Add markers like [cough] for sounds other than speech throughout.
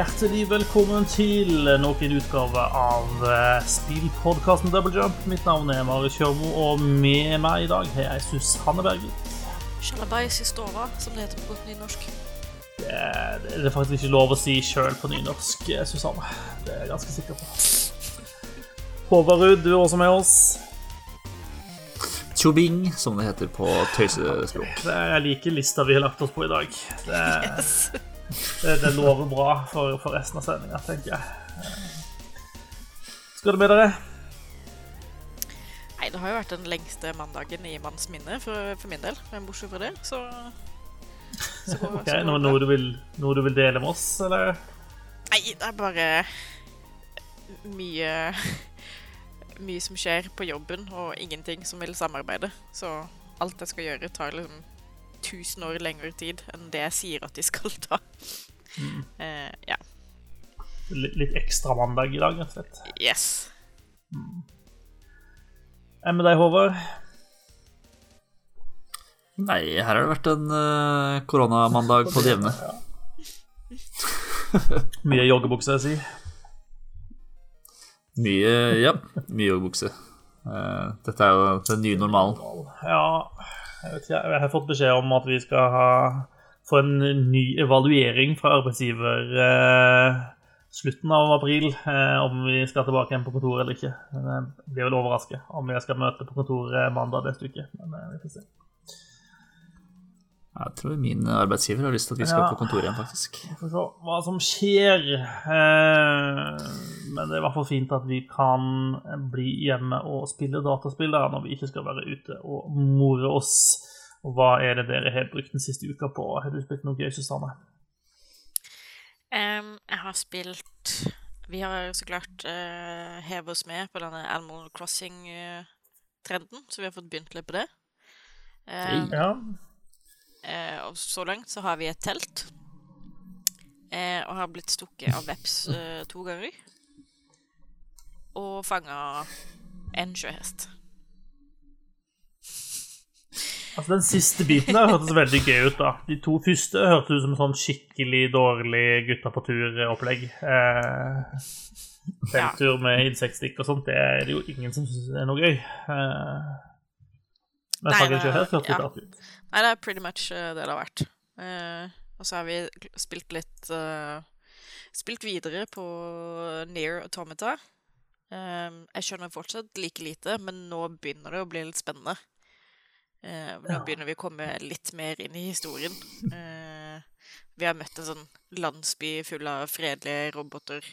Hjertelig velkommen til nok en utgave av eh, spillpodkasten Double Jump. Mitt navn er Mari Kjørmo, og med meg i dag har jeg Susanne Berger. Sjalabais i stova, som det heter på godt nynorsk. Det er, det faktisk ikke lov å si sjøl på nynorsk, eh, Susanne. Det er jeg ganske sikker på. Håvard du er også med oss. Tjobing, som det heter på tøysespråk. Det er like lista vi har lagt oss på i dag. Det, det, det lover bra for, for resten av sendinga, tenker jeg. Skal det med dere? Nei, det har jo vært den lengste mandagen i manns minne for, for min del. Men bortsett fra det, så, så går, Ok, så noe, noe, du vil, noe du vil dele med oss, eller? Nei, det er bare mye Mye som skjer på jobben, og ingenting som vil samarbeide. Så alt jeg skal gjøre, tar liksom 1000 år lengre tid enn det jeg sier at de skal ta. Eh, ja. Litt, litt ekstra mandag i dag, rett og slett. Yes. Enn med deg, Håvard? Nei, her har det vært en uh, koronamandag på det jevne. [laughs] Mye joggebukse, jeg sier. Mye ja, mye joggebukse. Uh, dette er jo den nye normalen. Ja, jeg ikke. Jeg har fått beskjed om at vi skal ha, få en ny evaluering fra arbeidsgiver eh, slutten av april, eh, om vi skal tilbake igjen på kontoret eller ikke. Men eh, det vil overraske om jeg skal møte på kontoret mandag neste uke. Men eh, vi får se. Jeg tror min arbeidsgiver har lyst til at vi skal Ja. på kontoret igjen, faktisk. Vi får se hva som skjer. Eh, men det er i hvert fall fint at vi kan bli hjemme og spille dataspill der når vi ikke skal være ute og more oss. Og hva er det dere har brukt den siste uka på? Har du spilt noe gøy, Susanne? Um, jeg har spilt Vi har så klart uh, hevet oss med på denne Animal Crossing-trenden, så vi har fått begynt litt på det. Um, Ja. Eh, og så langt så har vi et telt. eh, og har blitt stukket av veps eh, to ganger. Og fanga en sjøhest. Altså, den siste biten der hørtes veldig gøy ut, da. De to første hørtes ut som sånn skikkelig dårlig gutta på tur-opplegg. Eh, Felttur med insektstikk og sånt, det er det jo ingen som syns er noe gøy. Eh, men fanga Sjøhest hørtes ja. ut. Nei, det er pretty much eh, det det har vært. Eh, og så har vi spilt litt eh, Spilt videre på Near Automata. Eh, jeg skjønner fortsatt like lite, men nå begynner det å bli litt spennende. Eh, nå begynner vi å komme litt mer inn i historien. Eh, vi har møtt en sånn landsby full av fredelige roboter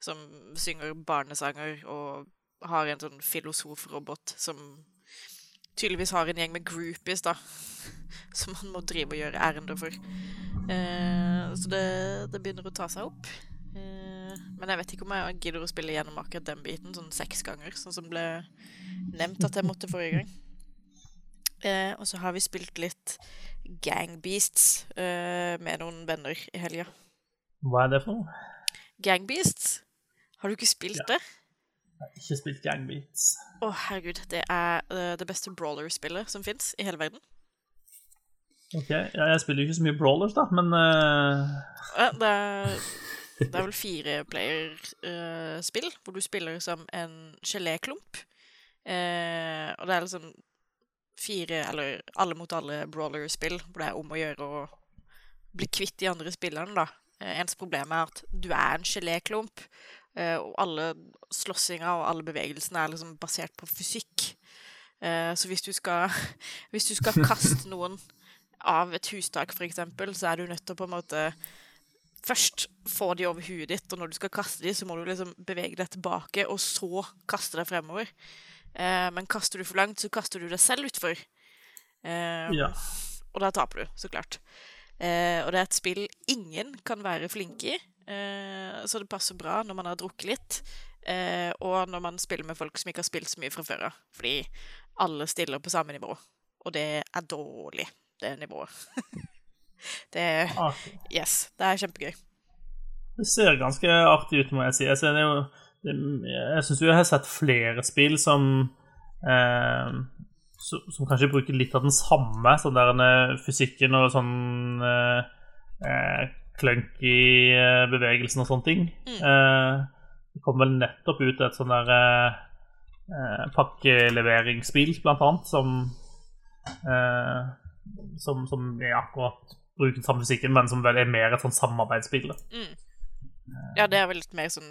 som synger barnesanger, og har en sånn filosofrobot som tydeligvis har en gjeng med groupies, da. [laughs] Som han må drive og gjøre ærender for. Eh, så det, det begynner å ta seg opp. Eh, men jeg vet ikke om jeg gidder å spille gjennom akkurat den biten sånn seks ganger, sånn som ble nevnt at jeg måtte forrige gang. Eh, og så har vi spilt litt Gang Beasts eh, med noen venner i helga. Hva er det for noe? Gang Beasts? Har du ikke spilt Ja. det? Jeg har ikke spilt Gangbeats. Å, herregud. Det er eh, det beste brawler-spillet som fins i hele verden. Ok, ja, Jeg spiller jo ikke så mye brawlers, da, men uh... Ja, det er, det er vel fireplayerspill, hvor du spiller som en geléklump. Uh, og det er liksom fire, eller alle mot alle brawler-spill, hvor det er om å gjøre å bli kvitt de andre spillerne, da. Eh, ens problem er at du er en geléklump, eh, og alle slåssinga og alle bevegelsene er liksom basert på fysikk. Eh, så hvis du skal [laughs] Hvis du skal [laughs] kaste noen av et hustak, eksempel, så er du nødt til å på en måte først få de over huet ditt, og når du skal kaste de, så må du liksom bevege deg tilbake, og så kaste deg fremover. Eh, men kaster du for langt, så kaster du deg selv utfor. Eh, ja. Og da taper du, så klart. Eh, og det er et spill ingen kan være flinke i, eh, så det passer bra når man har drukket litt, eh, og når man spiller med folk som ikke har spilt så mye fra før av. Fordi alle stiller på samme nivå, og det er dårlig, det nivået. [laughs] det. Yes, det er kjempegøy. Det ser ganske artig ut, må jeg si. Jeg, ser er jo, jeg syns jo jeg har sett flere spill som eh, som, som kanskje bruker litt av den samme sånn der eh, fysikken og sånn eh, eh, clunky eh, bevegelsen og sånne ting. Eh, det kom vel nettopp ut et sånn der eh, pakkeleveringsbil, blant annet, som eh, som, som er akkurat bruker den samme musikken, men som vel er mer et sånn samarbeidsspill. Mm. Ja, det er vel litt mer sånn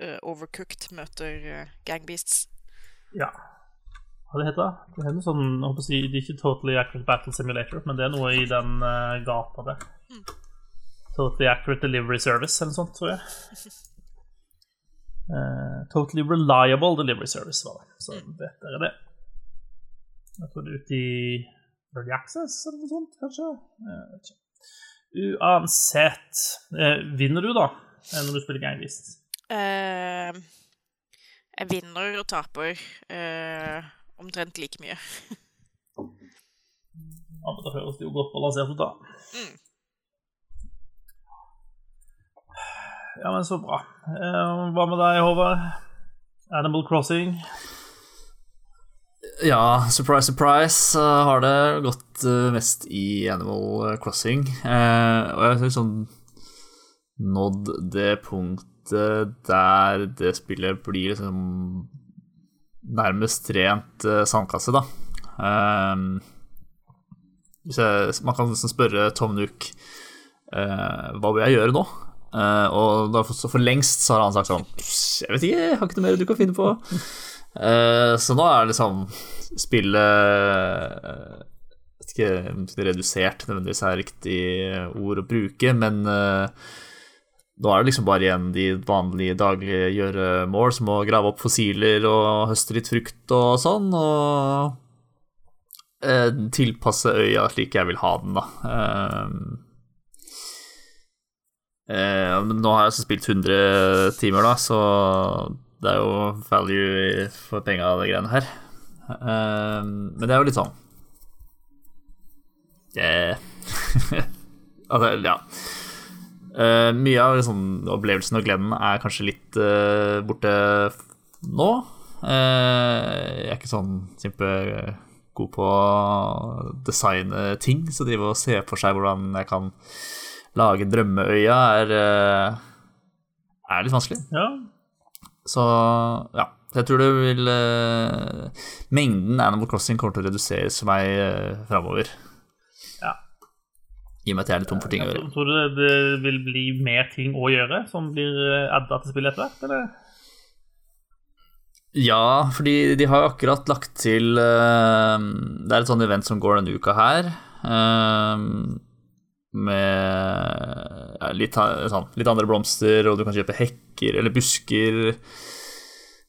uh, overcooked møter uh, Gangbeasts. Ja. Hva det heter det? Det er noe sånn, jeg håper å si, det er ikke Totally Accurate Battle Simulator, men det er noe i den uh, gata der. Totally Accurate Delivery Service eller noe sånt, tror jeg. Uh, [laughs] totally Reliable Delivery Service var det, så vet dere det. Jeg tror det er ute i Early Access eller noe sånt, kanskje? Jeg vet ikke. Uansett. uh, vinner du, da, eh, når du spiller gangvist? Uh, jeg vinner og taper uh, omtrent like mye. Ja, men Da høres det jo godt balansert ut, da. Mm. Ja, men så bra. Eh, hva med deg, Håvard? Animal Crossing? Ja, surprise, surprise, har det gått eh, mest i Animal Crossing. Eh, og jeg har liksom nådd det punktet der det spillet blir liksom nærmest rent sandkasse, da. Man kan liksom spørre Tom Nook hva vil jeg gjøre nå? Eh, og da for, for lengst så har han sagt sånn Jeg vet ikke, jeg har ikke noe mer du kan finne på. Uh, så nå er liksom spillet uh, vet ikke om er redusert nødvendigvis er riktig ord å bruke, men nå er det liksom bare igjen de vanlige daglige gjøremål, som å grave opp fossiler og høste litt frukt og sånn, og tilpasse øya slik jeg vil ha den, da. Eh, nå har jeg også spilt 100 timer, da, så det er jo value for penga, de greiene her. Eh, men det er jo litt sånn yeah. [laughs] Altså, ja. Eh, mye av liksom, opplevelsen og gleden er kanskje litt eh, borte nå. Eh, jeg er ikke sånn kjempegod på å designe ting, så drive og se for seg hvordan jeg kan lage drømmeøya, er, eh, er litt vanskelig. Ja. Så ja. Jeg tror det vil eh, Mengden Animal Crossing kommer til å reduseres for meg uh, framover. Ja. I og med at jeg er litt tom for ting å gjøre. Tror du det, vil bli mer ting å gjøre som blir adda til spillet etter hvert, eller? Ja, fordi de har jo akkurat lagt til uh, Det er et sånt event som går denne uka her. eh, med ja, litt, sånn, litt andre blomster, og du kan kjøpe hekker eller busker.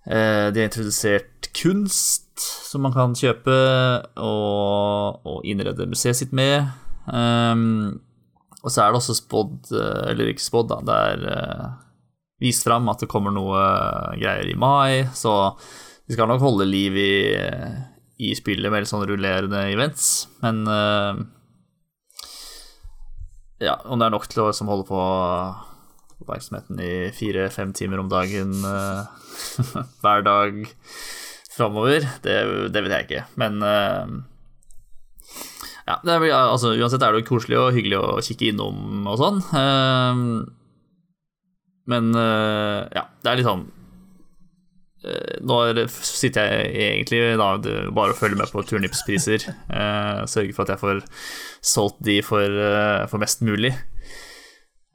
Eh, de har introdusert kunst som man kan kjøpe og, og innrede museet sitt med. Um, og så er det også spådd, eh, eller ikke spådd, da, det er eh, vist fram at det kommer noe eh, greier i mai, så de skal nok holde liv i, i spillet med litt sånn rullerende events, men eh, ja, om det er nok til å liksom, holde på oppmerksomheten i fire-fem timer om dagen uh, [laughs] hver dag framover, det, det vet jeg ikke. Men uh, ja, er, altså, uansett er det jo koselig og hyggelig å kikke innom og sånn. Uh, men ja, det er litt sånn Nå er sitter jeg egentlig da bare og følger med på turnipspriser. Eh, sørger for at jeg får solgt de for, eh, for mest mulig.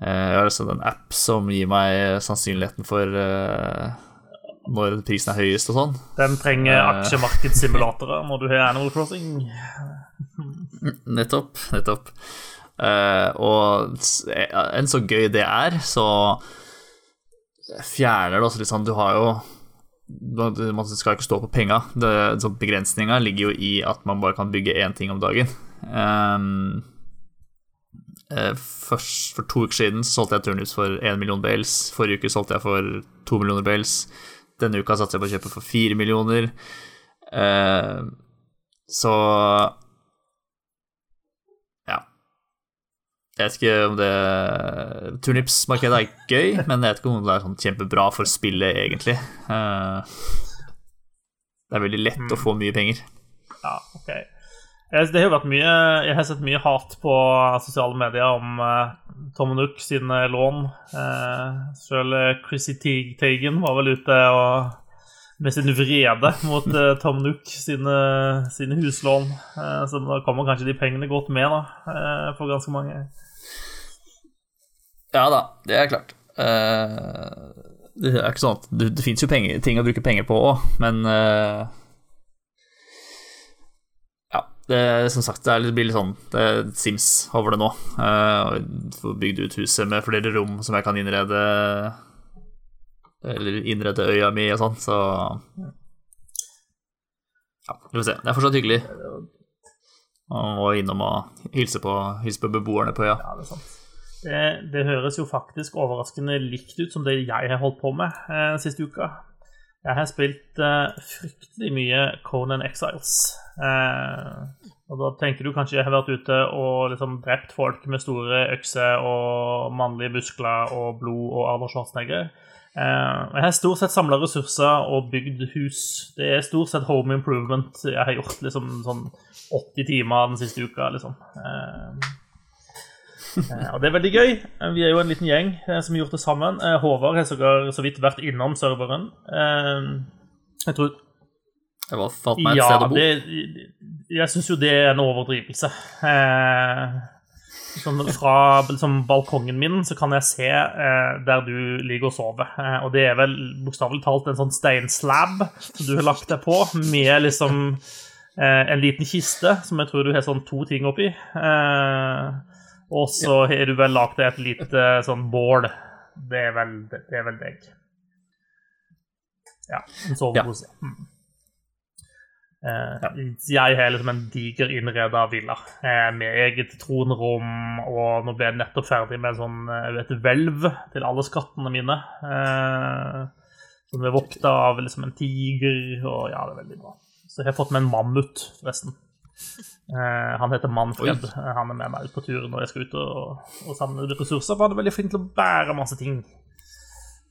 Eh, jeg har altså en app som gir meg sannsynligheten for eh, når prisen er høyest og sånn. Den trenger Eh. aksjemarkedssimulatorer når du har Animal Crossing. Nettopp, nettopp. Eh, og eh, enn så gøy det er, så fjerner det også litt sånn Du har jo Man skal ikke stå på penga. Det- Begrensninga ligger jo i at man bare kan bygge én ting om dagen. Um, først, for to uker siden solgte jeg turnips for én million bales. Forrige uke solgte jeg for to millioner bales. Denne uka satser jeg på å kjøpe for fire millioner. Uh, så Jeg vet ikke om det Turnipsmarkedet er gøy, men jeg vet ikke om det er sånn kjempebra for spillet, egentlig. Eh, Det er veldig lett å få mye penger. Ja, ok. Det har vært mye, jeg har sett mye hat på sosiale medier om uh, Tom Nook sine lån. Uh, selv Chrissy Teigen var vel ute og, med sin vrede mot uh, Tom Nook sine, sine huslån. Uh, så da kommer kanskje de pengene godt med da, for ganske mange. Ja da, det er klart. det er ikke sånn at det, det fins jo penger, ting å bruke penger på òg, men det, som sagt, det blir litt sånn det er Sims over det nå. Uh, Får bygd ut huset med flere rom som jeg kan innrede Eller innrede øya mi og sånn, så Ja, vi får se. Det er fortsatt hyggelig. Å gå innom og hilse på, hilse på beboerne på øya. Ja, det er sant. Det, det, høres jo faktisk overraskende likt ut som det jeg har holdt på med eh, siste uka. Jeg har spilt eh, fryktelig mye Conan Exiles. Eh, og da tenker du kanskje jeg har vært ute og liksom drept folk med store økser og mannlige muskler og blod og Arnold Schwarzenegger. Uh, jeg har stort sett samla ressurser og bygd hus. Det er stort sett home improvement jeg har gjort liksom sånn 80 timer den siste uka, liksom. Eh, og det er veldig gøy. Eh, vi er jo en liten gjeng eh, som har gjort det sammen. Håvard har sågar så vidt vært innom serveren. Jeg tror Det var fatt meg et ja, sted å bo. Det, jeg syns jo det er en overdrivelse. Sånn fra liksom, balkongen min så kan jeg se eh, der du ligger og sover. Eh, og det er vel bokstavelig talt en sånn steinslab som du har lagt deg på, med liksom eh, en liten kiste som jeg tror du har sånn to ting oppi. Eh, og så har du vel lagd et lite sånn bål. Det er vel, det er vel deg. Ja. En sovepose. Ja. Mm. Eh, jeg har liksom en diger innreda villa eh, med eget tronrom, og nå ble jeg nettopp ferdig med sånn, eh, et hvelv til alle skattene mine. Eh, som er vokta av liksom en tiger, og ja, det er veldig bra. Så jeg har fått med en mammut, forresten. Uh, han heter Manfred. Oi. Eh, han er med meg ut på tur når jeg skal ut og, og samle ressurser. For han er veldig flink til å bære masse ting.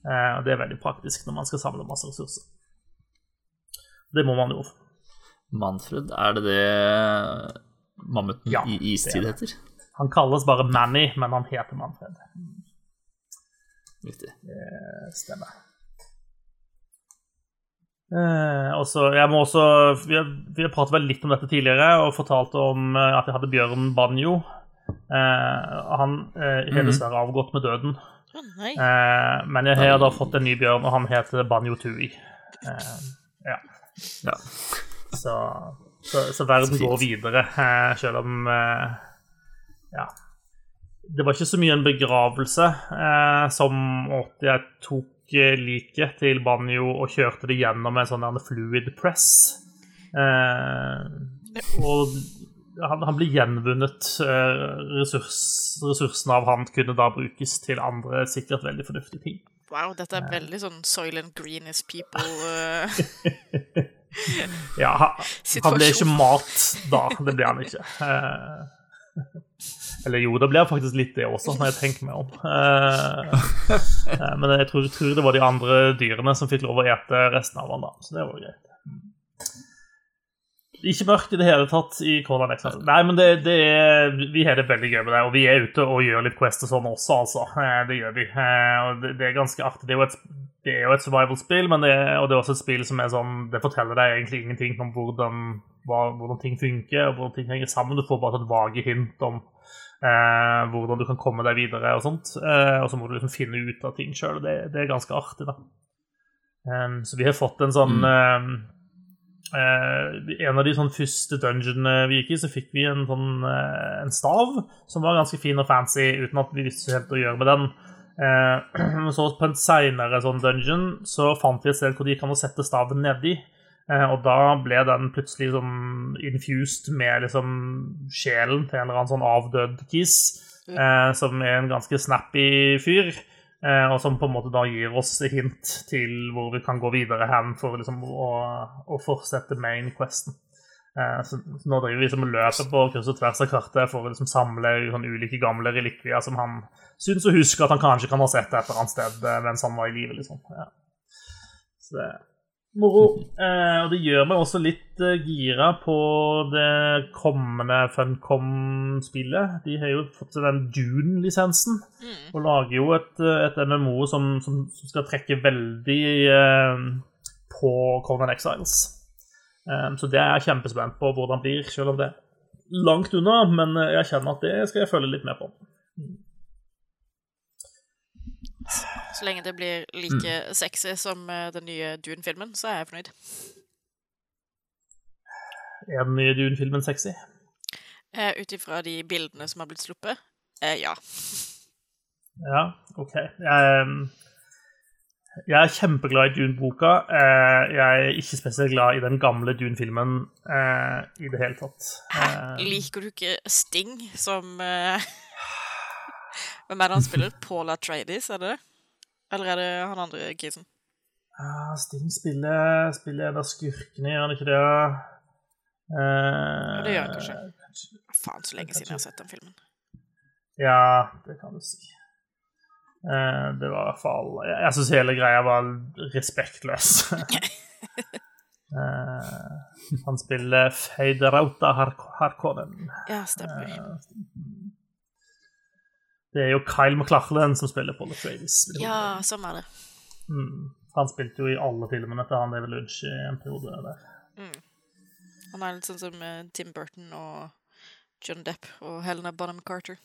Uh, og det er veldig praktisk når man skal samle masse ressurser. Det må man jo. Manfred, er det det mammuten ja, i istid heter? Han kalles bare Manny, men han heter Manfred. Riktig. Det stemmer. Eh, også, jeg må også, Vi har, vi har pratet vel litt om dette tidligere og fortalt om eh, at jeg hadde Bjørn Banjo. Eh, han eh, er mhm. dessverre avgått med døden. Eh, men jeg har da fått en ny bjørn, og han heter Banjo Tui. Eh, ja. ja. Så, så, så, verden går videre, selv om Ja. Det var ikke så mye en begravelse som at jeg tok liket til Banjo og kjørte det gjennom en sånn fluid press. Eh, og han, han ble gjenvunnet. Eh, ressurs, ressursene av han kunne da brukes til andre sikkert veldig fornuftige ting. Wow, dette er veldig sånn Soylent is people uh... [laughs] Ja, han, han, ble ikke mat da. Det ble han ikke. Eller jo, det blir faktisk litt det også, når jeg tenker meg om. Eh, eh, men jeg tror, tror, det var de andre dyrene som fikk lov å ete resten av den, da. Så det var greit. Ikke mørkt i det hele tatt i Conan X. Nei, men det, det er, vi har det veldig gøy med det. Og vi er ute og gjør litt Quest og sånn også, altså. Eh, det gjør vi. Og det, det er ganske artig. Det er jo et, det er jo et survival-spill, og det er også et spill som er sånn Det forteller deg egentlig ingenting om hvordan, hvordan ting funker, og hvordan ting henger sammen. Du får bare et vage hint om Eh, hvordan du kan komme deg videre og sånt. Eh, og så må du liksom finne ut av ting sjøl. Det, det, er ganske artig, da. Um, så vi har fått en sånn mm. uh, En av de sånn første dungeonene vi gikk i, så fikk vi en sånn uh, en stav som var ganske fin og fancy, uten at vi visste helt å gjøre med den. Uh, [clears throat] så på en seinere sånn dungeon så fant vi et sted hvor de kan sette staven nedi. Eh, og da ble den plutselig sånn infused med liksom sjelen til en eller annen sånn avdød kis, eh, som er en ganske snappy fyr. Eh, og som på en måte da gir oss hint til hvor vi kan gå videre hen for liksom å, å fortsette main questen. Eh, så nå driver vi liksom løpet på kryss og tvers av kartet for å liksom samle sånn ulike gamle relikvier som han syns å huske at han kanskje kan ha sett et eller annet sted eh, mens han var i live. Liksom. Ja. Så det Moro. Eh, og det gjør meg også litt eh, gira på det kommende Funcom-spillet. De har jo fått seg den Dune-lisensen, Mm. og lager jo et, eh, et MMO som, som, som skal trekke veldig eh, på Conan Exiles. Eh, så det er jeg kjempespent på hvordan det blir, selv om det er langt unna. Men eh, jeg kjenner at det skal jeg følge litt med på. Så lenge det blir like sexy som eh, den nye Dune-filmen, så er jeg fornøyd. Er den nye Dune-filmen sexy? Eh, Ut ifra de bildene som har blitt sluppet, eh, ja. Ja, OK. Jeg, jeg er kjempeglad i Dune-boka. Eh, Jeg er ikke spesielt glad i den gamle Dune-filmen eh, i det hele tatt. Hæ? Liker du ikke Sting som [laughs] Hvem er det han spiller? Paula Trades, er det det? Eller er det han andre kisen? Ja, Sting spiller, spiller en av skurkene, gjør han ikke det? Eh, det gjør han kanskje. Faen, så lenge siden jeg har sett den filmen. Ja, det kan du si. Eh, det var i hvert fall Jeg, jeg syns hele greia var respektløs. [laughs] Eh, han spiller Feiderauta Hark- Harkonnen. Ja, stemmer. Det er jo Kyle MacLachlan som spiller Paul Atreides. Ja, sånn er det. Mm. Han spilte jo i alle filmene til han David Lunch i en periode der. Han er litt sånn som eh, Tim Burton og John Depp og Helena Bonham Carter.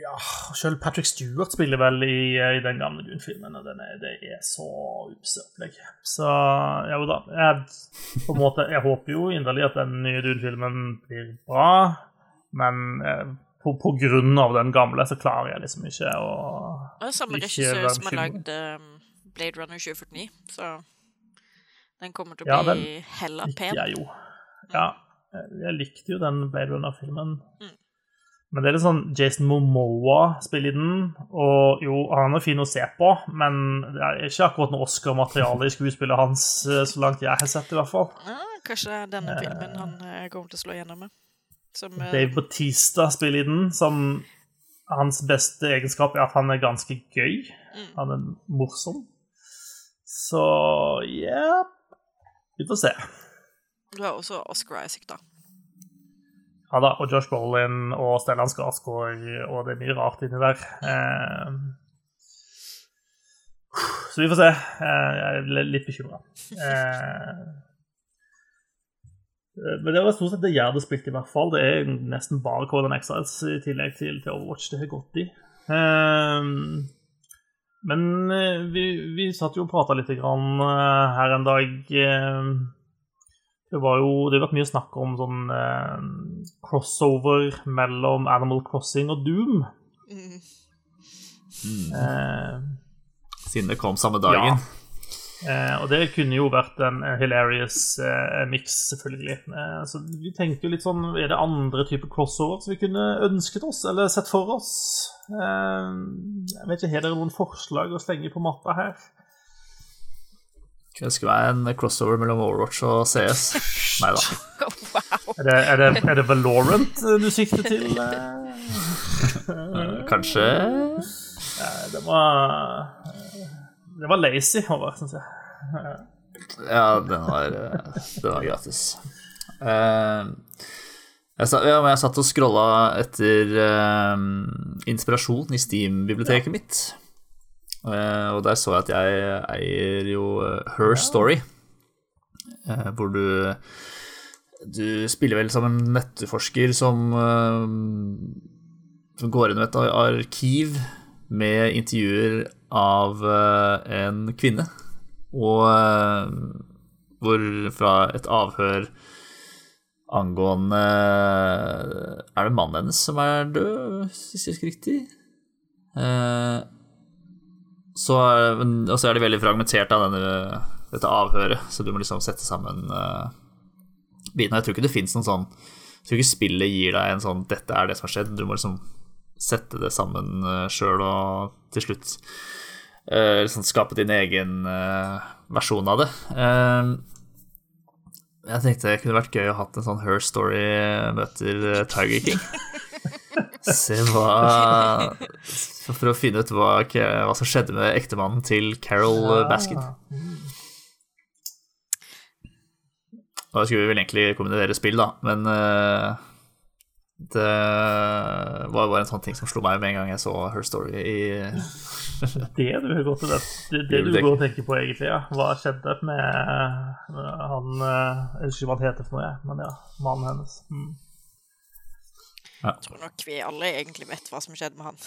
Ja, selv Patrick Stewart spiller vel i, i den gamle Dune-filmen, og den er, det er så upse-opplegg. Så ja, jo da. Jeg, på en måte, jeg håper jo inderlig at den nye Dune-filmen blir bra, men eh, på, på grunn av den gamle så klarer jeg liksom ikke å det er samme regissør som har lagd um, Blade Runner 2049, så den kommer til å Ja, bli liker pen. jeg jo. Ja, jeg likte jo den Blade Runner-filmen. Mm. Men det er litt sånn Jason Momoa spiller i den, og jo, han er fin å se på, men det er ikke akkurat noe Oscar-materiale i skuespillet hans, eh, så langt jeg har sett, i hvert fall. Ja, kanskje denne filmen han eh, kommer til å slå gjennom med. Som uh, Dave Bautista spiller i den, som hans beste egenskap er at han er ganske gøy. Mm. Han er morsom. Så ja Vi får se. Du har også Oscar Isaac, da. Ja da, og Josh Brolin og Stellan Skarsgård, og det er mye rart inni der. Eh, så vi får se. Eh, jeg er litt bekymra. [laughs] Eh, men det var stort sett det jeg hadde spilt, i hvert fall. Det er nesten bare Cold Exiles i tillegg til, til Overwatch. Det har gått i. Um, men eh, vi, vi satt jo og prata litt grann, eh, her en dag. eh, det var jo det har vært mye snakk om sånn uh, crossover mellom Animal Crossing og Doom. Mm. Uh, Siden det kom samme dagen. eh, og det kunne jo vært en, en hilarious eh, mix, selvfølgelig. Eh, så vi tenker jo litt sånn Er det andre typer crossover som vi kunne ønsket oss, eller sett for oss? Eh, jeg vet ikke, Har dere noen forslag å slenge på matta her? Jeg ønsker meg en crossover mellom Overwatch og CS. [laughs] Nei da. wow. Er det, er det, er det Valorant eh, du sikter til? eh? [laughs] Kanskje Eh, Det var Det var lazy, Håvard, syns jeg. Ja, den var, eh, den var gratis. Eh, jeg, sa, ja, jeg satt og scrolla etter eh, inspirasjon i Steam-biblioteket mitt. Uh, og der så jeg at jeg eier jo Her Story, hvor du Du spiller vel som en nettforsker som, som går gjennom et arkiv med intervjuer av eh, en kvinne. Og eh, hvor fra et avhør angående Er det mannen hennes som er død, hvis jeg husker riktig? Eh, så er, men- og så er det veldig fragmentert av denne, dette avhøret, så du må liksom sette sammen bitene. Jeg tror ikke det fins noen sånn Jeg tror ikke spillet gir deg en sånn 'dette er det som har skjedd'. Du må liksom sette det sammen uh, sjøl og til slutt uh, liksom skape din egen uh, versjon av det. Uh, jeg tenkte det kunne vært gøy å ha en sånn Her Story møter eh, Tiger King. [laughs] Se hva For å finne ut hva, hva som skjedde med ektemannen til Carol Basket Baskin. Da skulle vi vel egentlig kombinere spill, da, men eh, det var bare en sånn ting som slo meg med en gang jeg så Her Story i [laughs] Det du gått til det, det, det du går og tenker på, egentlig, ja. Hva skjedde med eh, han eh, Jeg husker ikke hva han heter for noe, jeg, men ja, mannen hennes. Mm. Jeg tror nok vi alle egentlig vet hva som skjedde med han. [laughs]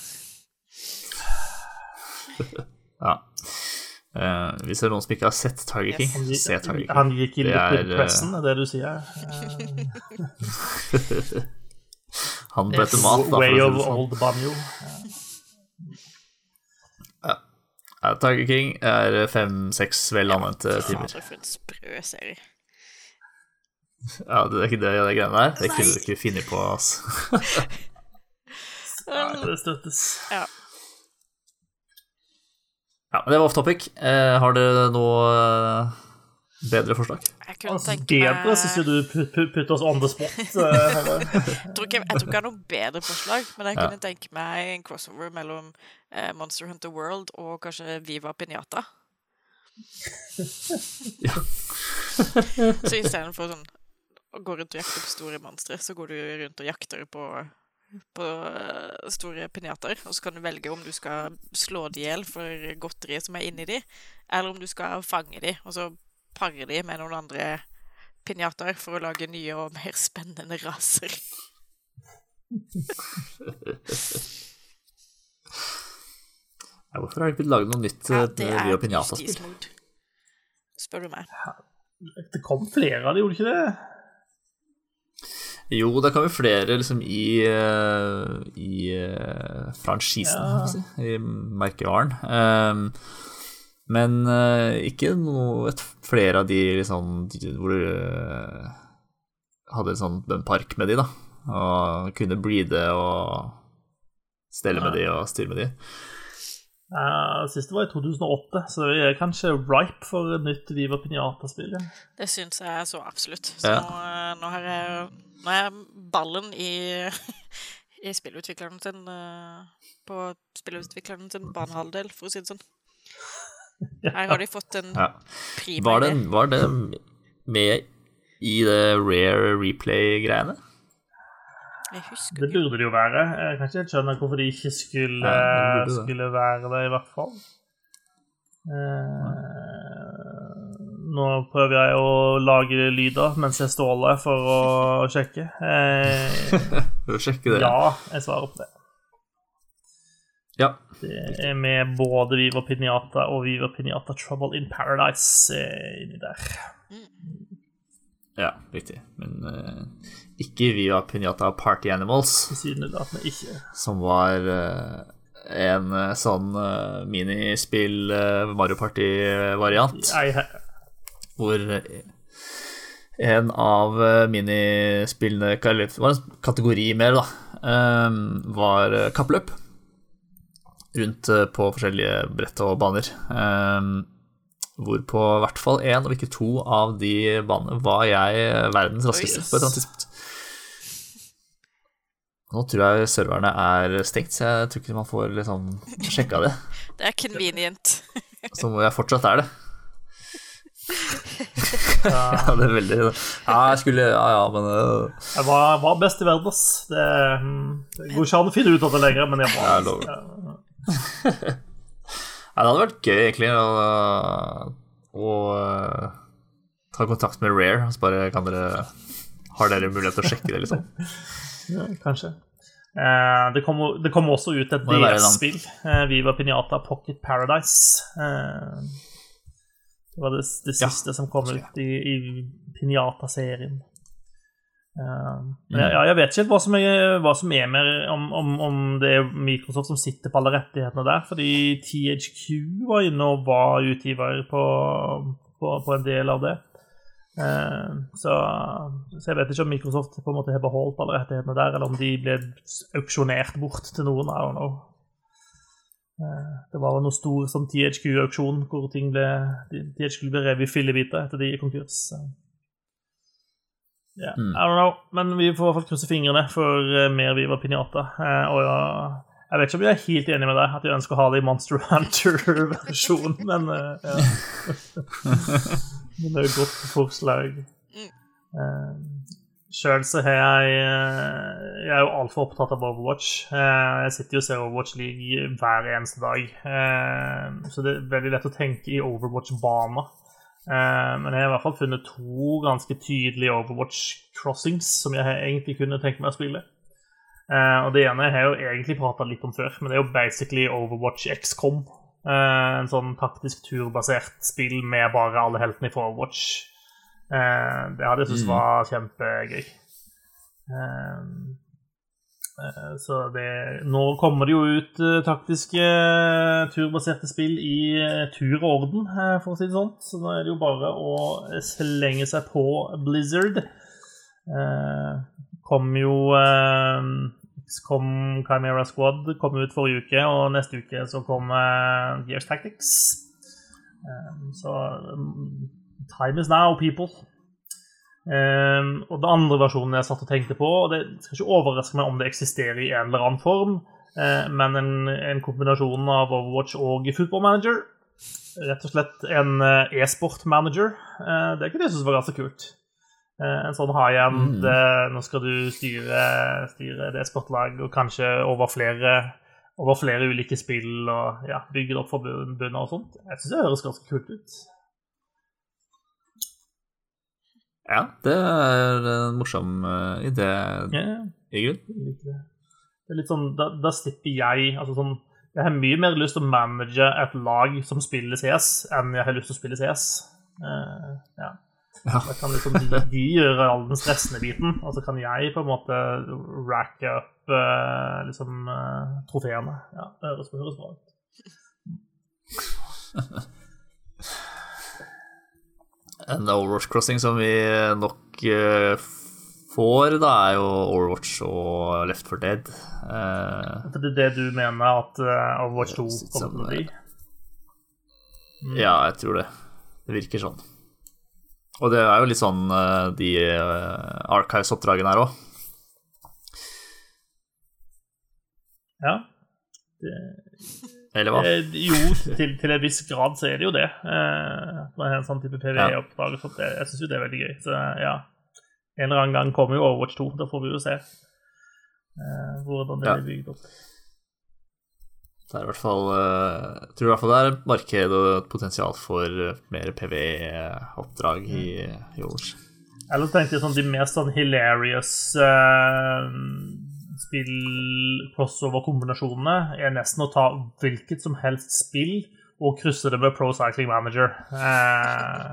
Ja. Uh, hvis det er noen som ikke har sett Tiger King, Han, se Tiger King. han gikk i liquid eh, pressen, er det du sier? [laughs] Eh, Han ble til mat, da. way of sånn. old banjo. Ja, Tiger King er fem-seks vel anvendte timer. Fader, for en sprø serie. Ja, det er ikke det, de greiene der. Det kunne du ikke funnet på, altså. [laughs] Nei, det støttes. Ja. Ja, men det var off topic. Eh, har dere noe eh, bedre forslag? Jeg kunne Altså, tenke bedre meg syns jeg du put- put- putter oss on the spot. [laughs] eh, Jeg tror ikke jeg, tror ikke jeg har noe bedre forslag, men jeg Ja. kunne tenke meg en crossover mellom eh, Monster Hunter World og kanskje Viva Pinata. Ja. [laughs] Så istedenfor sånn å gå rundt og jakte på store monstre, så går du rundt og jakter på, på eh, store pinjater. Og så kan du velge om du skal slå de i hjel for godteriet som er inni de, eller om du skal fange de, og så pare de med noen andre pinjater for å lage nye og mer spennende raser. Ja, hvorfor har de ikke laget noe nytt Ja, ja, det Rio Pinata-spill? spør du meg. Det kom flere av det, gjorde ikke det? Jo, det kommer flere liksom i eh, I eh, franchisen, Ja. si, i merkevaren. Ehm, men uh, ikke noe et, flere av de liksom hvor du uh, hadde en sånn en park med de, da. Og kunne breede og stelle med de og styre med de. Uh, siste var i 2008, så vi er kanskje ripe for et nytt Viva Pinata-spill. Ja. Det syns jeg så absolutt. Så Ja. nå, eh, nå har jeg Nå er ballen i, [laughs] i spillutvikleren sin eh, På spillutvikleren sin banehalvdel, for å si det sånn. Her har de fått en [laughs] Ja. prima Var, det, idé. var det med i det rare replay-greiene? Jeg husker Det burde det jo være. Jeg kan ikke helt skjønne hvorfor de ikke skulle, Ja, det det. skulle være det, i hvert fall. Eh, nå prøver jeg å lage lyder mens jeg ståler for å sjekke. Eh, [laughs] For å sjekke det. ja, jeg svarer på det. Ja. Det med både Viva Pinata og Viva Pinata Trouble in Paradise eh, inni der. Ja, riktig. Men uh, ikke Viva Pinata Party Animals, Tilsynelatende ikke. som var uh, en uh, sånn minispill Mario Party-variant, hvor en av minispillene Eller det var en kategori mer, da. var kappløp. Rundt eh, på forskjellige brett og baner. Hvor hvorpå i hvert fall én, og ikke to, av de banene var jeg verdens raskeste yes. på et eller annet tidspunkt. Nå tror jeg serverne er stengt, så jeg tror ikke man får liksom sjekka det. [laughs] Det er convenient. Som jeg fortsatt er det. [laughs] [laughs] ja, det er veldig Ja, jeg skulle Ja, ja, men øh, jeg var, var best i verden, ass. Det, mm, det går ikke an å finne ut av det lenger, men jeg var. Ja. Ja, Det hadde vært gøy, egentlig, å, å øh, ta kontakt med Rare. Så bare kan dere Har dere mulighet til å sjekke det, liksom? [laughs] Ja, kanskje. Eh, det kom, det kom også ut et DS-spill. Eh, Viva Pinata Pocket Paradise. Eh, det var det, det Ja, siste som kom ut i, i Pinata-serien. Eh, Mm. men jeg, ja, jeg vet ikke hva som er, hva som er med om, om, om det er Microsoft som sitter på alle rettighetene der. Fordi THQ var inne og var utgiver på, på, på en del av det. Eh, så, så jeg vet ikke om Microsoft på en måte har beholdt alle rettighetene der, eller om de ble auksjonert bort til noen. I don't know. Eh, det var noe stor sånn THQ-auksjon hvor ting ble, THQ ble revet i fillebiter etter de gikk konkurs. Ja, Mm. I don't know. Men vi får i hvert fall krysse fingrene for eh, mer Viva Pinata. Eh, og ja, jeg vet ikke om jeg er helt enig med deg at jeg ønsker å ha det i Monster [laughs] Hunter-versjon, men eh, ja. [laughs] Men det er et godt forslag. Uh, Sjøl så har jeg Jeg er jo altfor opptatt av Overwatch. Jeg sitter jo og ser Overwatch League hver eneste dag. Så det er veldig lett å tenke i Overwatch-baner. Men jeg har i hvert fall funnet to ganske tydelige Overwatch crossings som jeg egentlig kunne tenke meg å spille. Og det ene har jeg jo egentlig prata litt om før, men det er jo basically Overwatch XCOM. En sånn taktisk turbasert spill med bare alle heltene fra Overwatch. Eh, det hadde jeg syntes Mm. var kjempegøy. Eh, Så det Nå kommer det jo ut eh, taktiske eh, turbaserte spill i tur og orden, for å si det sånn. Så nå er det jo bare å slenge seg på Blizzard. Kom jo XCOM Chimera Squad kom ut forrige uke, og neste uke så kom Gears Tactics. Så mm, Time is now, people. Um, og den andre versjonen jeg satt og tenkte på og Det skal ikke overraske meg om det eksisterer i en eller annen form, uh, men en, en kombinasjon av Overwatch og Football Manager. Rett og slett en uh, e-sport manager. Uh, det kunne jeg synes var ganske kult. En sånn high-end Mm. eh, Nå skal du styre, styre det sportlag og kanskje over flere over flere ulike spill og ja, bygge det opp for bunnen og sånt. Jeg syns det høres ganske kult ut. Ja, det er en morsom eh, idé, yeah. i grunnen. det. Er litt sånn, da, da slipper jeg altså sånn, Jeg har mye mer lyst til å manage et lag som spiller CS, enn jeg har lyst til å spille CS. Uh, ja. Ja. Da kan liksom de, de gjøre all den stressende biten, og så kan jeg på en måte racke opp uh, liksom uh, trofeene. Ja, det høres, høres bra ut. [laughs] En Overwatch Crossing som vi nok eh, får, da, er jo Overwatch og Left for Dead. Eh, det er det du mener at eh, Overwatch 2 er kommer til å bli? Mm. ja, jeg tror det. Det virker sånn. Og det er jo litt sånn de Archives-oppdragene her òg. Ja. Det, Eller hva? Eh, jo, til, til en viss grad så er det jo det. Eh, har en sånn type PVE-oppdrag. så. Jeg syns jo det er veldig gøy. Så ja. En eller annen gang kommer jo Overwatch 2. Da får vi jo se eh, hvordan det Ja. blir bygd opp. Det er i hvert fall eh, Jeg tror i hvert fall det er et marked og et potensial for eh, mer PVE-oppdrag i, i Overwatch. Eller tenkte jeg sånn de mer sånn hilarious eh, spill-crossover-kombinasjonene er nesten å ta hvilket som helst spill og krysse det med Pro Cycling Manager. Eh,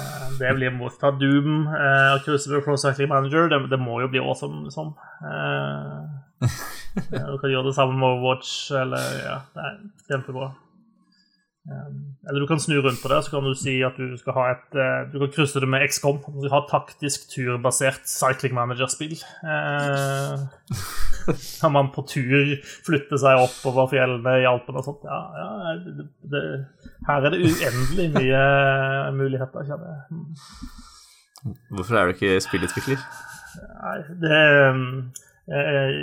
eh, det blir mot ta Doom eh, og krysse med Pro Cycling Manager. Det, det må jo bli awesome, liksom. Eh, [laughs] du kan gjøre det sammen med Overwatch, eller ja, det er kjempebra. Um, eller du kan snu rundt på det, så kan du si at du skal ha et eh, Du kan krysse det med XCOM. Du skal ha et taktisk turbasert cycling manager-spill. Eh, kan man på tur flytte seg oppover fjellene i Alpene og sånt. Ja, ja det, det, her er det uendelig mye muligheter, kjenner jeg. Mm. Hvorfor er du ikke spillutvikler? Nei, det eh,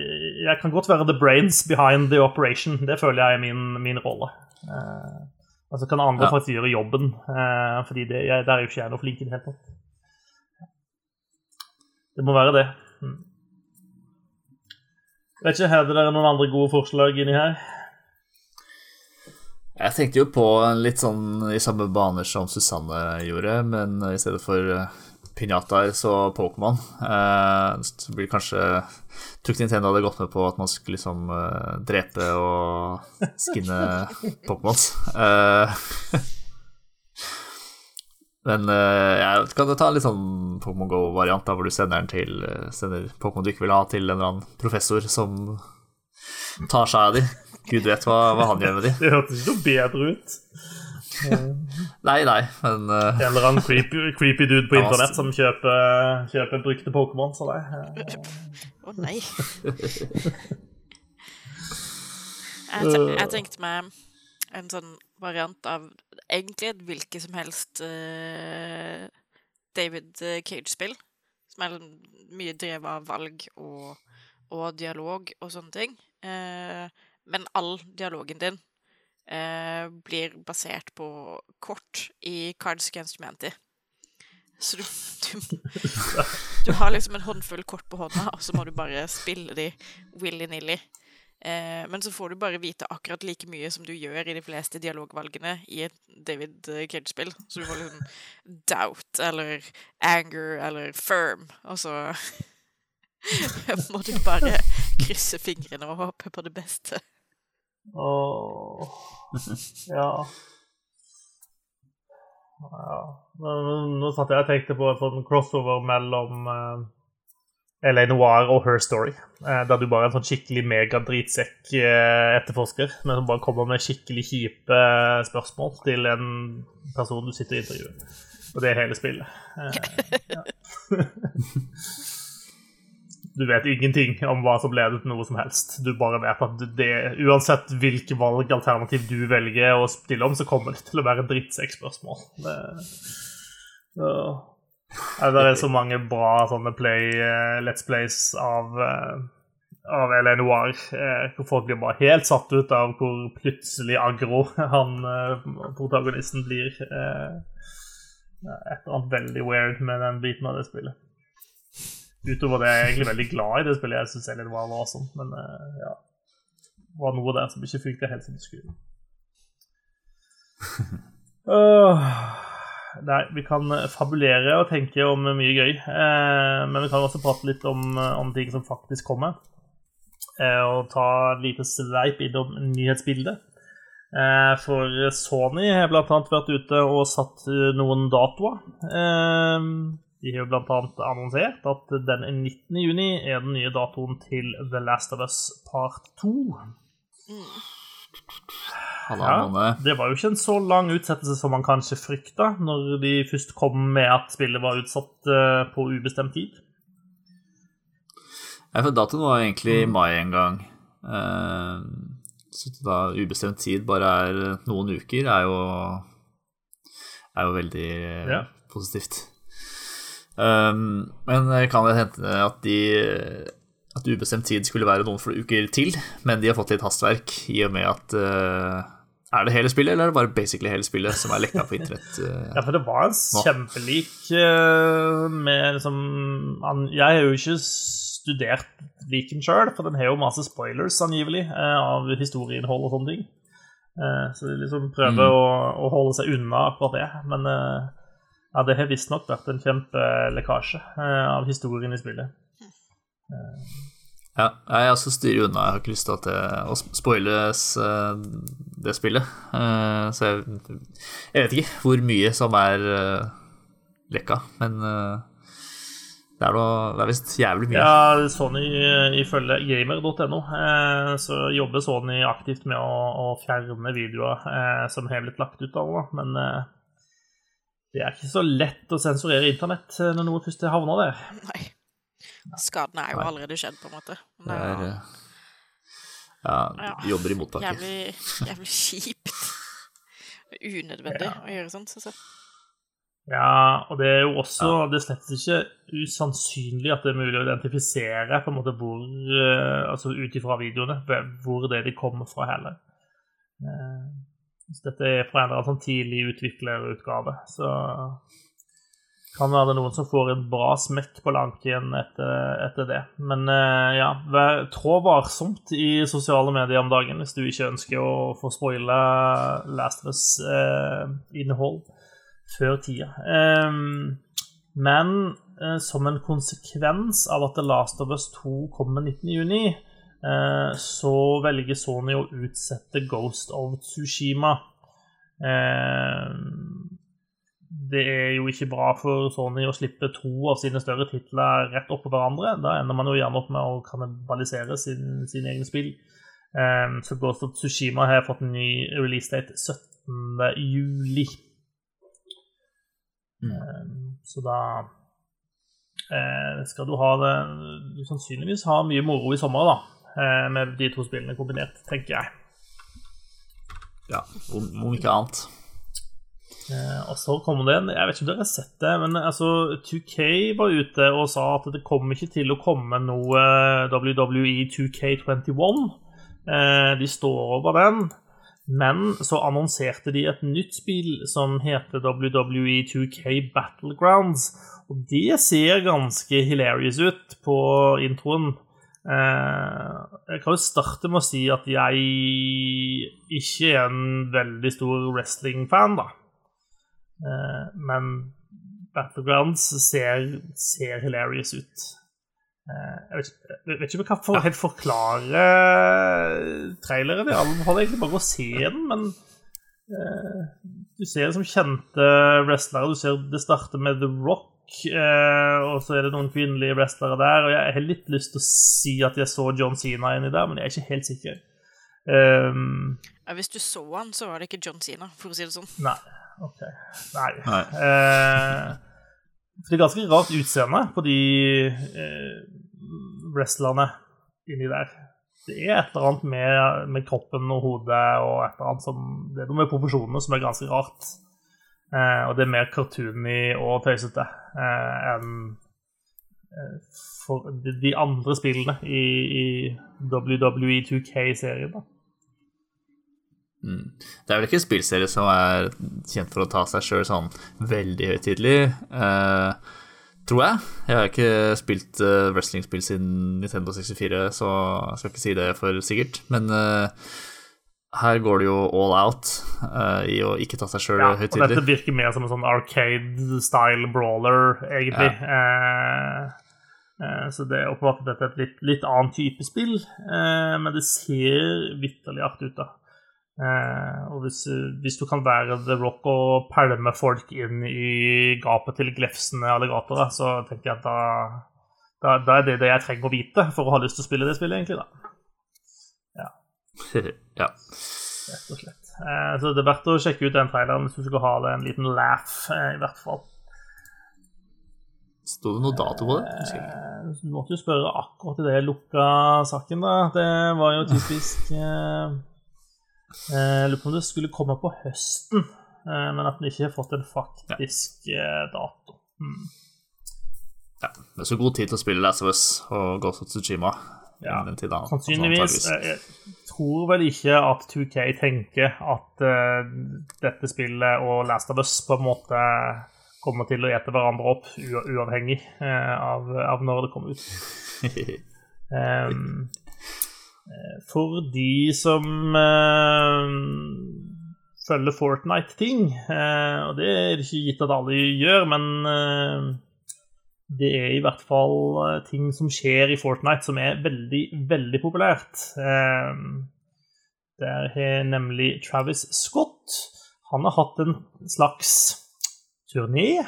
Jeg kan godt være the brains behind the operation. Det føler jeg er min, min rolle. Eh, altså kan andre Ja. faktisk gjøre jobben, eh, fordi det, jeg, der er jo ikke jeg noe flink i det hele tatt. Det må være det. Mm. Vet ikke, Hadde dere noen andre gode forslag inni her? Jeg tenkte jo på litt sånn i samme baner som Susanne gjorde, men i stedet for pinjataer, så Pokémon. Eh, så blir kanskje Tror ikke Nintendo hadde gått med på at man skulle liksom eh, drepe og skinne [laughs] Pokémons. Eh, [laughs] men eh, jeg kan ta en litt sånn Pokémon Go-variant, da, hvor du sender den til Sender Pokémon du ikke vil ha, til en eller annen professor som tar seg av de. Gud vet hva, hva han gjør med de. Det hørtes ikke noe bedre ut. [laughs] Nei, nei, men uh... En eller annen creepy, creepy dude på internett altså. som kjøper, kjøper brukte Pokémon. Så det, eh, Å nei. [laughs] Jeg, te jeg tenkte meg en sånn variant av egentlig et hvilket som helst uh, David eh, Cage-spill. Som er mye drevet av valg og, og dialog og sånne ting. Eh, men all dialogen din eh, blir basert på kort i Cards Against Humanity. Så du, du, [laughs] du har liksom en håndfull kort på hånda, og så må du bare spille de willy-nilly. Eh, men så får du bare vite akkurat like mye som du gjør i de fleste dialogvalgene i et David Cage-spill. Så du får liksom doubt eller anger eller firm, og så [laughs] må du bare krysse fingrene og håpe på det beste. Åh, [laughs] ja. ja. Nå, satt jeg og tenkte på en sånn crossover mellom uh, LA Noir og Her Story. Uh, der du bare er en sånn skikkelig mega-dritsekk-etterforsker, uh, men som bare kommer med skikkelig kjipe spørsmål til en person du sitter og intervjuer. Og det er hele spillet. [laughs] ja. [laughs] Du vet ingenting om hva som leder til noe som helst. Du bare vet at det, uansett hvilke valgalternativ du velger å stille om, så kommer det til å være drittsekkspørsmål. Det, det, det er så mange bra sånne play, uh, Let's Plays av, uh, av LA Noir uh, hvor folk blir bare helt satt ut av hvor plutselig aggro han protagonisten blir. et eller annet veldig weird med den biten av det spillet. Utover det er jeg egentlig veldig glad i det spillet. Jeg syns det var awesome, men uh, ja. Det var noe der som ikke funket helt som det skulle. [laughs] Uh, nei, vi kan fabulere og tenke om mye gøy. Uh, men vi kan også prate litt om, om ting som faktisk kommer. Uh, og ta et lite sveip innom nyhetsbildet. for Sony har bl.a. vært ute og satt noen datoer. De har jo bl.a. annonsert at den 19. juni er den nye datoen til The Last of Us Part 2. Mm. Ja, det var jo ikke en så lang utsettelse som man kanskje frykta når de først kom med at spillet var utsatt eh, på ubestemt tid. Ja, for datoen var egentlig i mm. mai en gang. Eh, så da ubestemt tid bare er noen uker, er jo, er jo veldig ja. positivt. Um, men kan det hende at de at ubestemt tid skulle være noen få uker til, men de har fått litt hastverk i og med at uh, Er det hele spillet, eller er det bare basically hele spillet som er lekka på internett? Uh, [laughs] ja, for det var en kjempelik uh, med liksom Jeg har jo ikke studert liken sjøl, for den har jo masse spoilers, angivelig, av historieinnhold og sånne ting. så de liksom prøver mm. å, å, holde seg unna akkurat det. Men ja, det har visstnok vært en kjempelekkasje eh, av historien i spillet. Ja, jeg også styrer unna. Jeg har ikke lyst til at det, å spoiles eh, det spillet. Eh, så jeg, jeg, vet ikke hvor mye som er lekka, men det er, noe, det er visst jævlig mye. Ja, Sony ifølge gamer.no så jobber Sony aktivt med å, å fjerne videoer som har blitt lagt ut av henne, men det er ikke så lett å sensurere internett eh, når noe først havner der. Nei. Skaden er jo allerede skjedd, på en måte. Det er, ja, ja, jobber i mottaket Jævlig, jævlig kjipt. Unødvendig ja. å gjøre sånt, syns jeg. Ja, og det er jo også Det er slett ikke usannsynlig at det er mulig å identifisere på en måte hvor eh, Altså ut ifra videoene hvor det de kommer fra, heller. Dette er fra en eller annen sånn tidlig utviklerutgave, så kan være det noen som får en bra smekk på lanken etter, etter det. Men eh, ja, vær, trå varsomt i sosiale medier om dagen hvis du ikke ønsker å få spoile Last of Us-innhold eh, før tida. Eh, men eh, som en konsekvens av at The Last of Us 2 kommer 19.6, Eh, så velger Sony å utsette Ghost of Tsushima. Eh, det er jo ikke bra for Sony å slippe to av sine større titler rett oppå hverandre. Da ender man jo gjerne opp med å kannibalisere sine sin egne spill. Eh, så Ghost of Tsushima har fått en ny release date 17. juli. Mm. Så da skal du ha det Du sannsynligvis ha mye moro i sommer, da. Eh, med de to spillene kombinert, tenker jeg. Ja, om, om ikke annet. Eh, og så kommer det en Jeg vet ikke om dere har sett det, men altså 2K var ute og sa at det kommer ikke til å komme noe WWE 2K21. Eh, de står over den. Men så annonserte de et nytt spill som heter WWE 2K Battlegrounds. Og det ser ganske hilarious ut på introen. Eh, jeg kan jo starte med å si at jeg ikke er en veldig stor wrestling-fan, da. Eh, men Battlegrounds ser, ser hilarious ut. Eh, jeg vet, ikke, jeg vet ikke om jeg kan for, helt forklare traileren. Jeg anbefaler egentlig bare å se den, men du ser som kjente wrestlere. Du ser det starter med The Rock, og så er det noen kvinnelige wrestlere der. Og jeg har litt lyst til å si at jeg så John Cena inni der, men jeg er ikke helt sikker. Um, Ja, hvis du så han, så var det ikke John Cena, for å si det sånn. nei. OK. Nei. Nei. Uh, for det er ganske rart utseende på de uh, wrestlerne inni der. Det er et eller annet med, med kroppen og hodet og et eller annet som Det er noe med proporsjonene som er ganske rart. Eh, og det er mer cartoony og tøysete eh, enn eh, for de, andre spillene i, i WWE 2K-serien. da. Mm. Det er vel ikke en spillserie som er kjent for å ta seg sjøl sånn veldig høytidelig, eh, tror jeg. Jeg har ikke spilt eh, wrestlingspill siden Nintendo 64, så jeg skal ikke si det for sikkert. Men eh, her går det jo all out uh, i å ikke ta seg sjøl Ja, og dette virker mer som en sånn arcade-style brawler, egentlig. Ja. Uh, uh, så det er åpenbart at dette er et litt, litt annen type spill, men det ser vitterlig artig ut, da. Og hvis, hvis du kan være The Rock og pælme folk inn i gapet til glefsende alligatorer, så tenker jeg at da, da, da er det det jeg trenger å vite for å ha lyst til å spille det spillet, egentlig, da. [laughs] ja. Rett og slett. Eh, så det er verdt å sjekke ut den traileren hvis du skal ha det en liten laugh, eh, i hvert fall. Sto det noe dato på det? Eh, Du måtte jo spørre akkurat idet det jeg lukka saken, da. Det var jo typisk [laughs] eh, Jeg lurer på om det skulle komme på høsten, eh, men at den ikke har fått en faktisk eh, dato. Mm. Ja. Det er så god tid til å spille Last of Us og Ghost of Tsushima. Ja, innen den tid, da. Sannsynligvis. Altså, antageligvis. eh, Jeg tror vel ikke at 2K tenker at uh, dette spillet og Last of Us på en måte kommer til å ete hverandre opp ua- uavhengig uh, av, av når det kommer ut. [laughs] Eh, for de som uh, følger Fortnite-ting, og det er det ikke gitt at alle gjør, men det er i hvert fall eh, ting som skjer i Fortnite som er veldig, veldig populært. Eh, Der har nemlig Travis Scott Han har hatt en slags turné.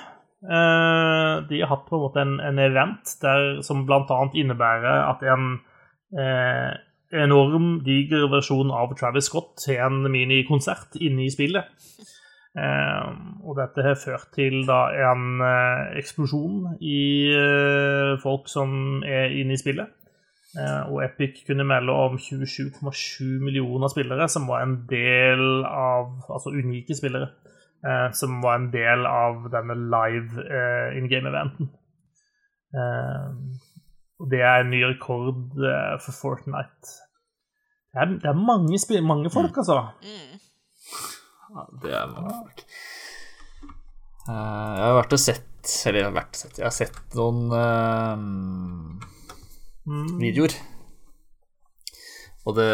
Eh, De har hatt på en måte en, en event der, som bl.a. innebærer at en eh, enorm, diger versjon av Travis Scott har en minikonsert inne i spillet. Eh, og dette har ført til da en eh, eksplosjon i eh, folk som er inne i spillet. Og Epic kunne melde om 27,7 millioner spillere som var en del av Altså unike spillere. Eh, som var en del av denne live eh, in game-eventen. Eh, og det er en ny rekord for Fortnite. Det er, det er mange, mange folk, altså. Mm. Ja, det er folk. Eh, jeg har vært og sett Eller jeg har vært og sett Jeg har sett noen uh, Mm. videoer. Og det,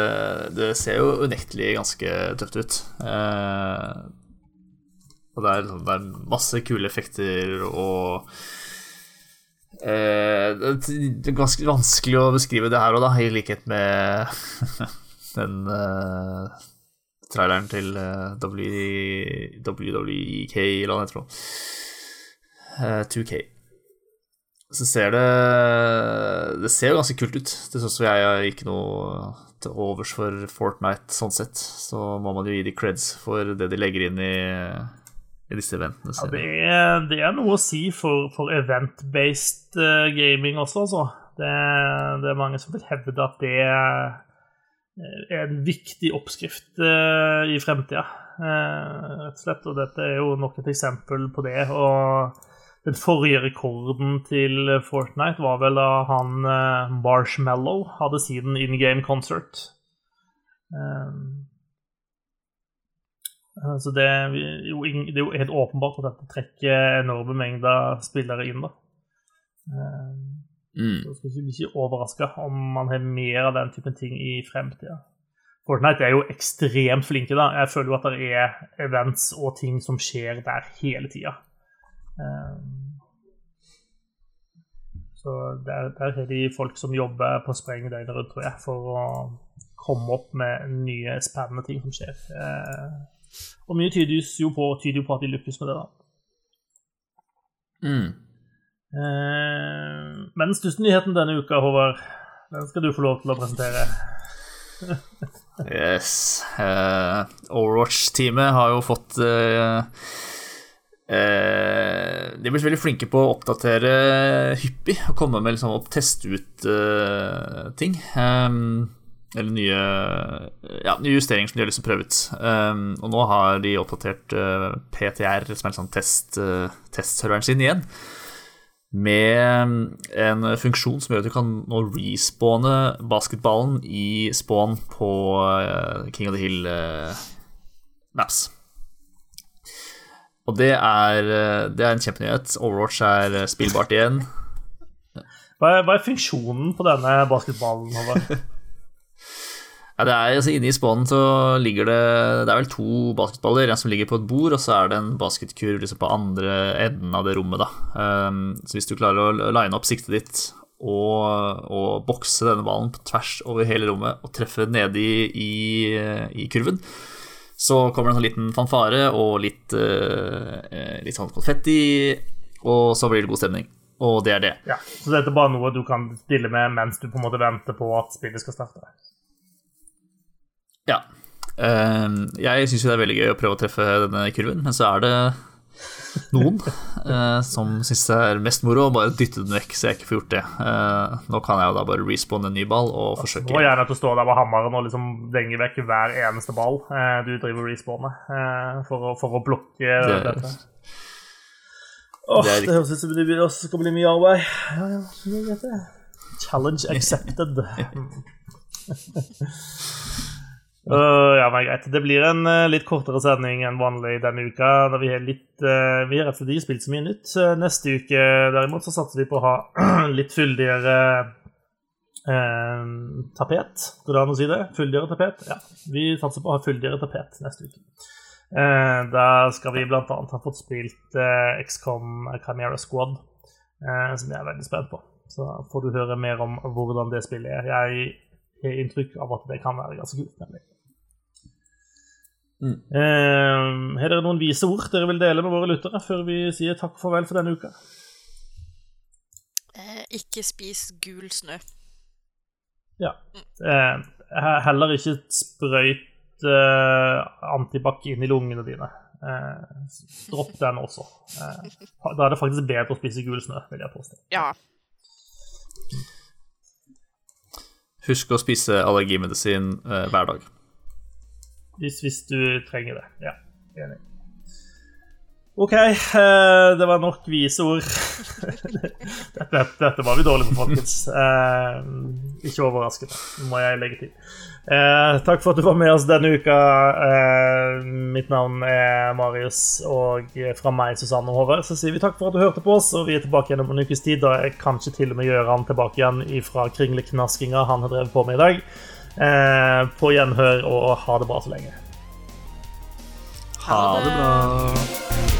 det ser jo unektelig ganske tøft ut. Uh, og det er, liksom- det er masse kule effekter og eh, Det er ganske vanskelig å beskrive det her og da, i likhet med [laughs] den traileren til WWK eller hva det heter. for noe. Eh, 2K så ser det Det ser jo ganske kult ut. Det syns jeg er ikke noe til overs for Fortnite sånn sett. Så må man jo gi de creds for det de legger inn i, i disse eventene. Ja, det er, det er noe å si for, for event-based eh, gaming også, altså. Det, det er mange som vil hevde at det er en viktig oppskrift eh, i fremtida, eh, rett og slett. Og dette er jo nok et eksempel på det. Og den forrige rekorden til Fortnite var vel da han eh, Marshmallow hadde sin in game concert. Eh, Eh, Så jo, det er jo helt åpenbart at dette trekker enorme mengder spillere inn. da. Mm. Så skal ikke bli overraska om man har mer av den typen ting i fremtida. Fortnite er jo ekstremt flinke. da. Jeg føler jo at det er events og ting som skjer der hele tida. Så der, der har de folk som jobber på spreng døgnet rundt, tror jeg, for å komme opp med nye, spennende ting som skjer. Eh, Og mye tyder jo på, tyder jo på at de lykkes med det. da. Mm. Eh, Men største-nyheten denne uka, Håvard, den skal du få lov til å presentere. Yes. Eh, Overwatch-teamet har jo fått eh, eh, De er blitt veldig flinke på å oppdatere hyppig og komme med liksom, og teste ut ting. Um, eller nye, ja, nye justeringer som de har lyst til. Um, og nå har de oppdatert PTR, som er liksom test, uh, sin, igjen. Med en funksjon som gjør at du kan nå respawne basketballen i spawn på eh, King of the Hill eh, maps. Og det er, eh, det er en kjempenyhet. Overwatch er spillbart igjen. Hva er, hva er funksjonen på denne basketballen? [laughs] Ja, det er, altså Inne i spånen så ligger det Det er vel to basketballer, en som ligger på et bord, og så er det en basketkurv liksom på andre enden av det rommet. da. Um, så hvis du klarer å line opp siktet ditt og, og bokse denne ballen på tvers over hele rommet og treffe nede i, i kurven, så kommer det en sånn liten fanfare og litt, uh, litt sånn konfetti, og så blir det god stemning. Og det er det. Ja, Så dette er bare noe du kan spille med mens du på en måte venter på at spillet skal starte? Ja. Ehm, jeg syns jo det er veldig gøy å prøve å treffe denne kurven, men så er det noen [laughs] eh, som syns det er mest moro å bare dytte den vekk, så jeg ikke får gjort det. Eh, nå kan jeg jo da bare respawne en ny ball og Nå forsøke er jeg nødt til å stå der med hammeren og liksom denge vekk hver eneste ball eh, du driver respawner, eh, for, å, for å blokke Det- dette. Åh, det det, høres ut som det blir- også skal bli mye arbeid. Ja, ja. Challenge [laughs] accepted. [laughs] Øh, ja, men greit. Det blir en uh, litt kortere sending enn vanlig denne uka. Da vi har litt uh, Vi har rett og slett spilt så mye nytt. Neste uke derimot så satser vi på å ha [clears throat] litt fyldigere tapet. Går det an å si det? Fyldigere tapet? Ja. Vi satser på å ha fyldigere tapet neste uke. Da skal vi bl.a. ha fått spilt XCOM Chimera Squad, som jeg er veldig spent på. Så får du høre mer om hvordan det spillet er. Jeg har inntrykk av at det kan være ganske kult. nemlig. Mm. Eh, er dere noen vise ord dere vil dele med våre lyttere før vi sier takk og farvel for denne uka? Uh, ikke spis gul snø. Ja. Uh, heller ikke sprøyt eh, antibac inn i lungene dine. Eh, dropp den også. Eh, da er det faktisk bedre å spise gul snø, vil jeg påstå. Ja. Husk å spise allergimedisin hver dag. Hvis, hvis du trenger det. Ja, enig. OK, eh, det var nok vise ord. [laughs] dette, dette var vi dårlige på, folkens. Eh, ikke overraskende, må jeg legge til. Eh, takk for at du var med oss denne uka. Eh, mitt navn er Marius, og fra meg, Susanne Håvard, så sier vi takk for at du hørte på oss. Og vi er tilbake igjen om en ukes tid. Da jeg kanskje til og med gjør han tilbake igjen fra kringleknaskinga han har drevet på med i dag. Eh, på gjenhør, og ha det bra så lenge. Ha det bra.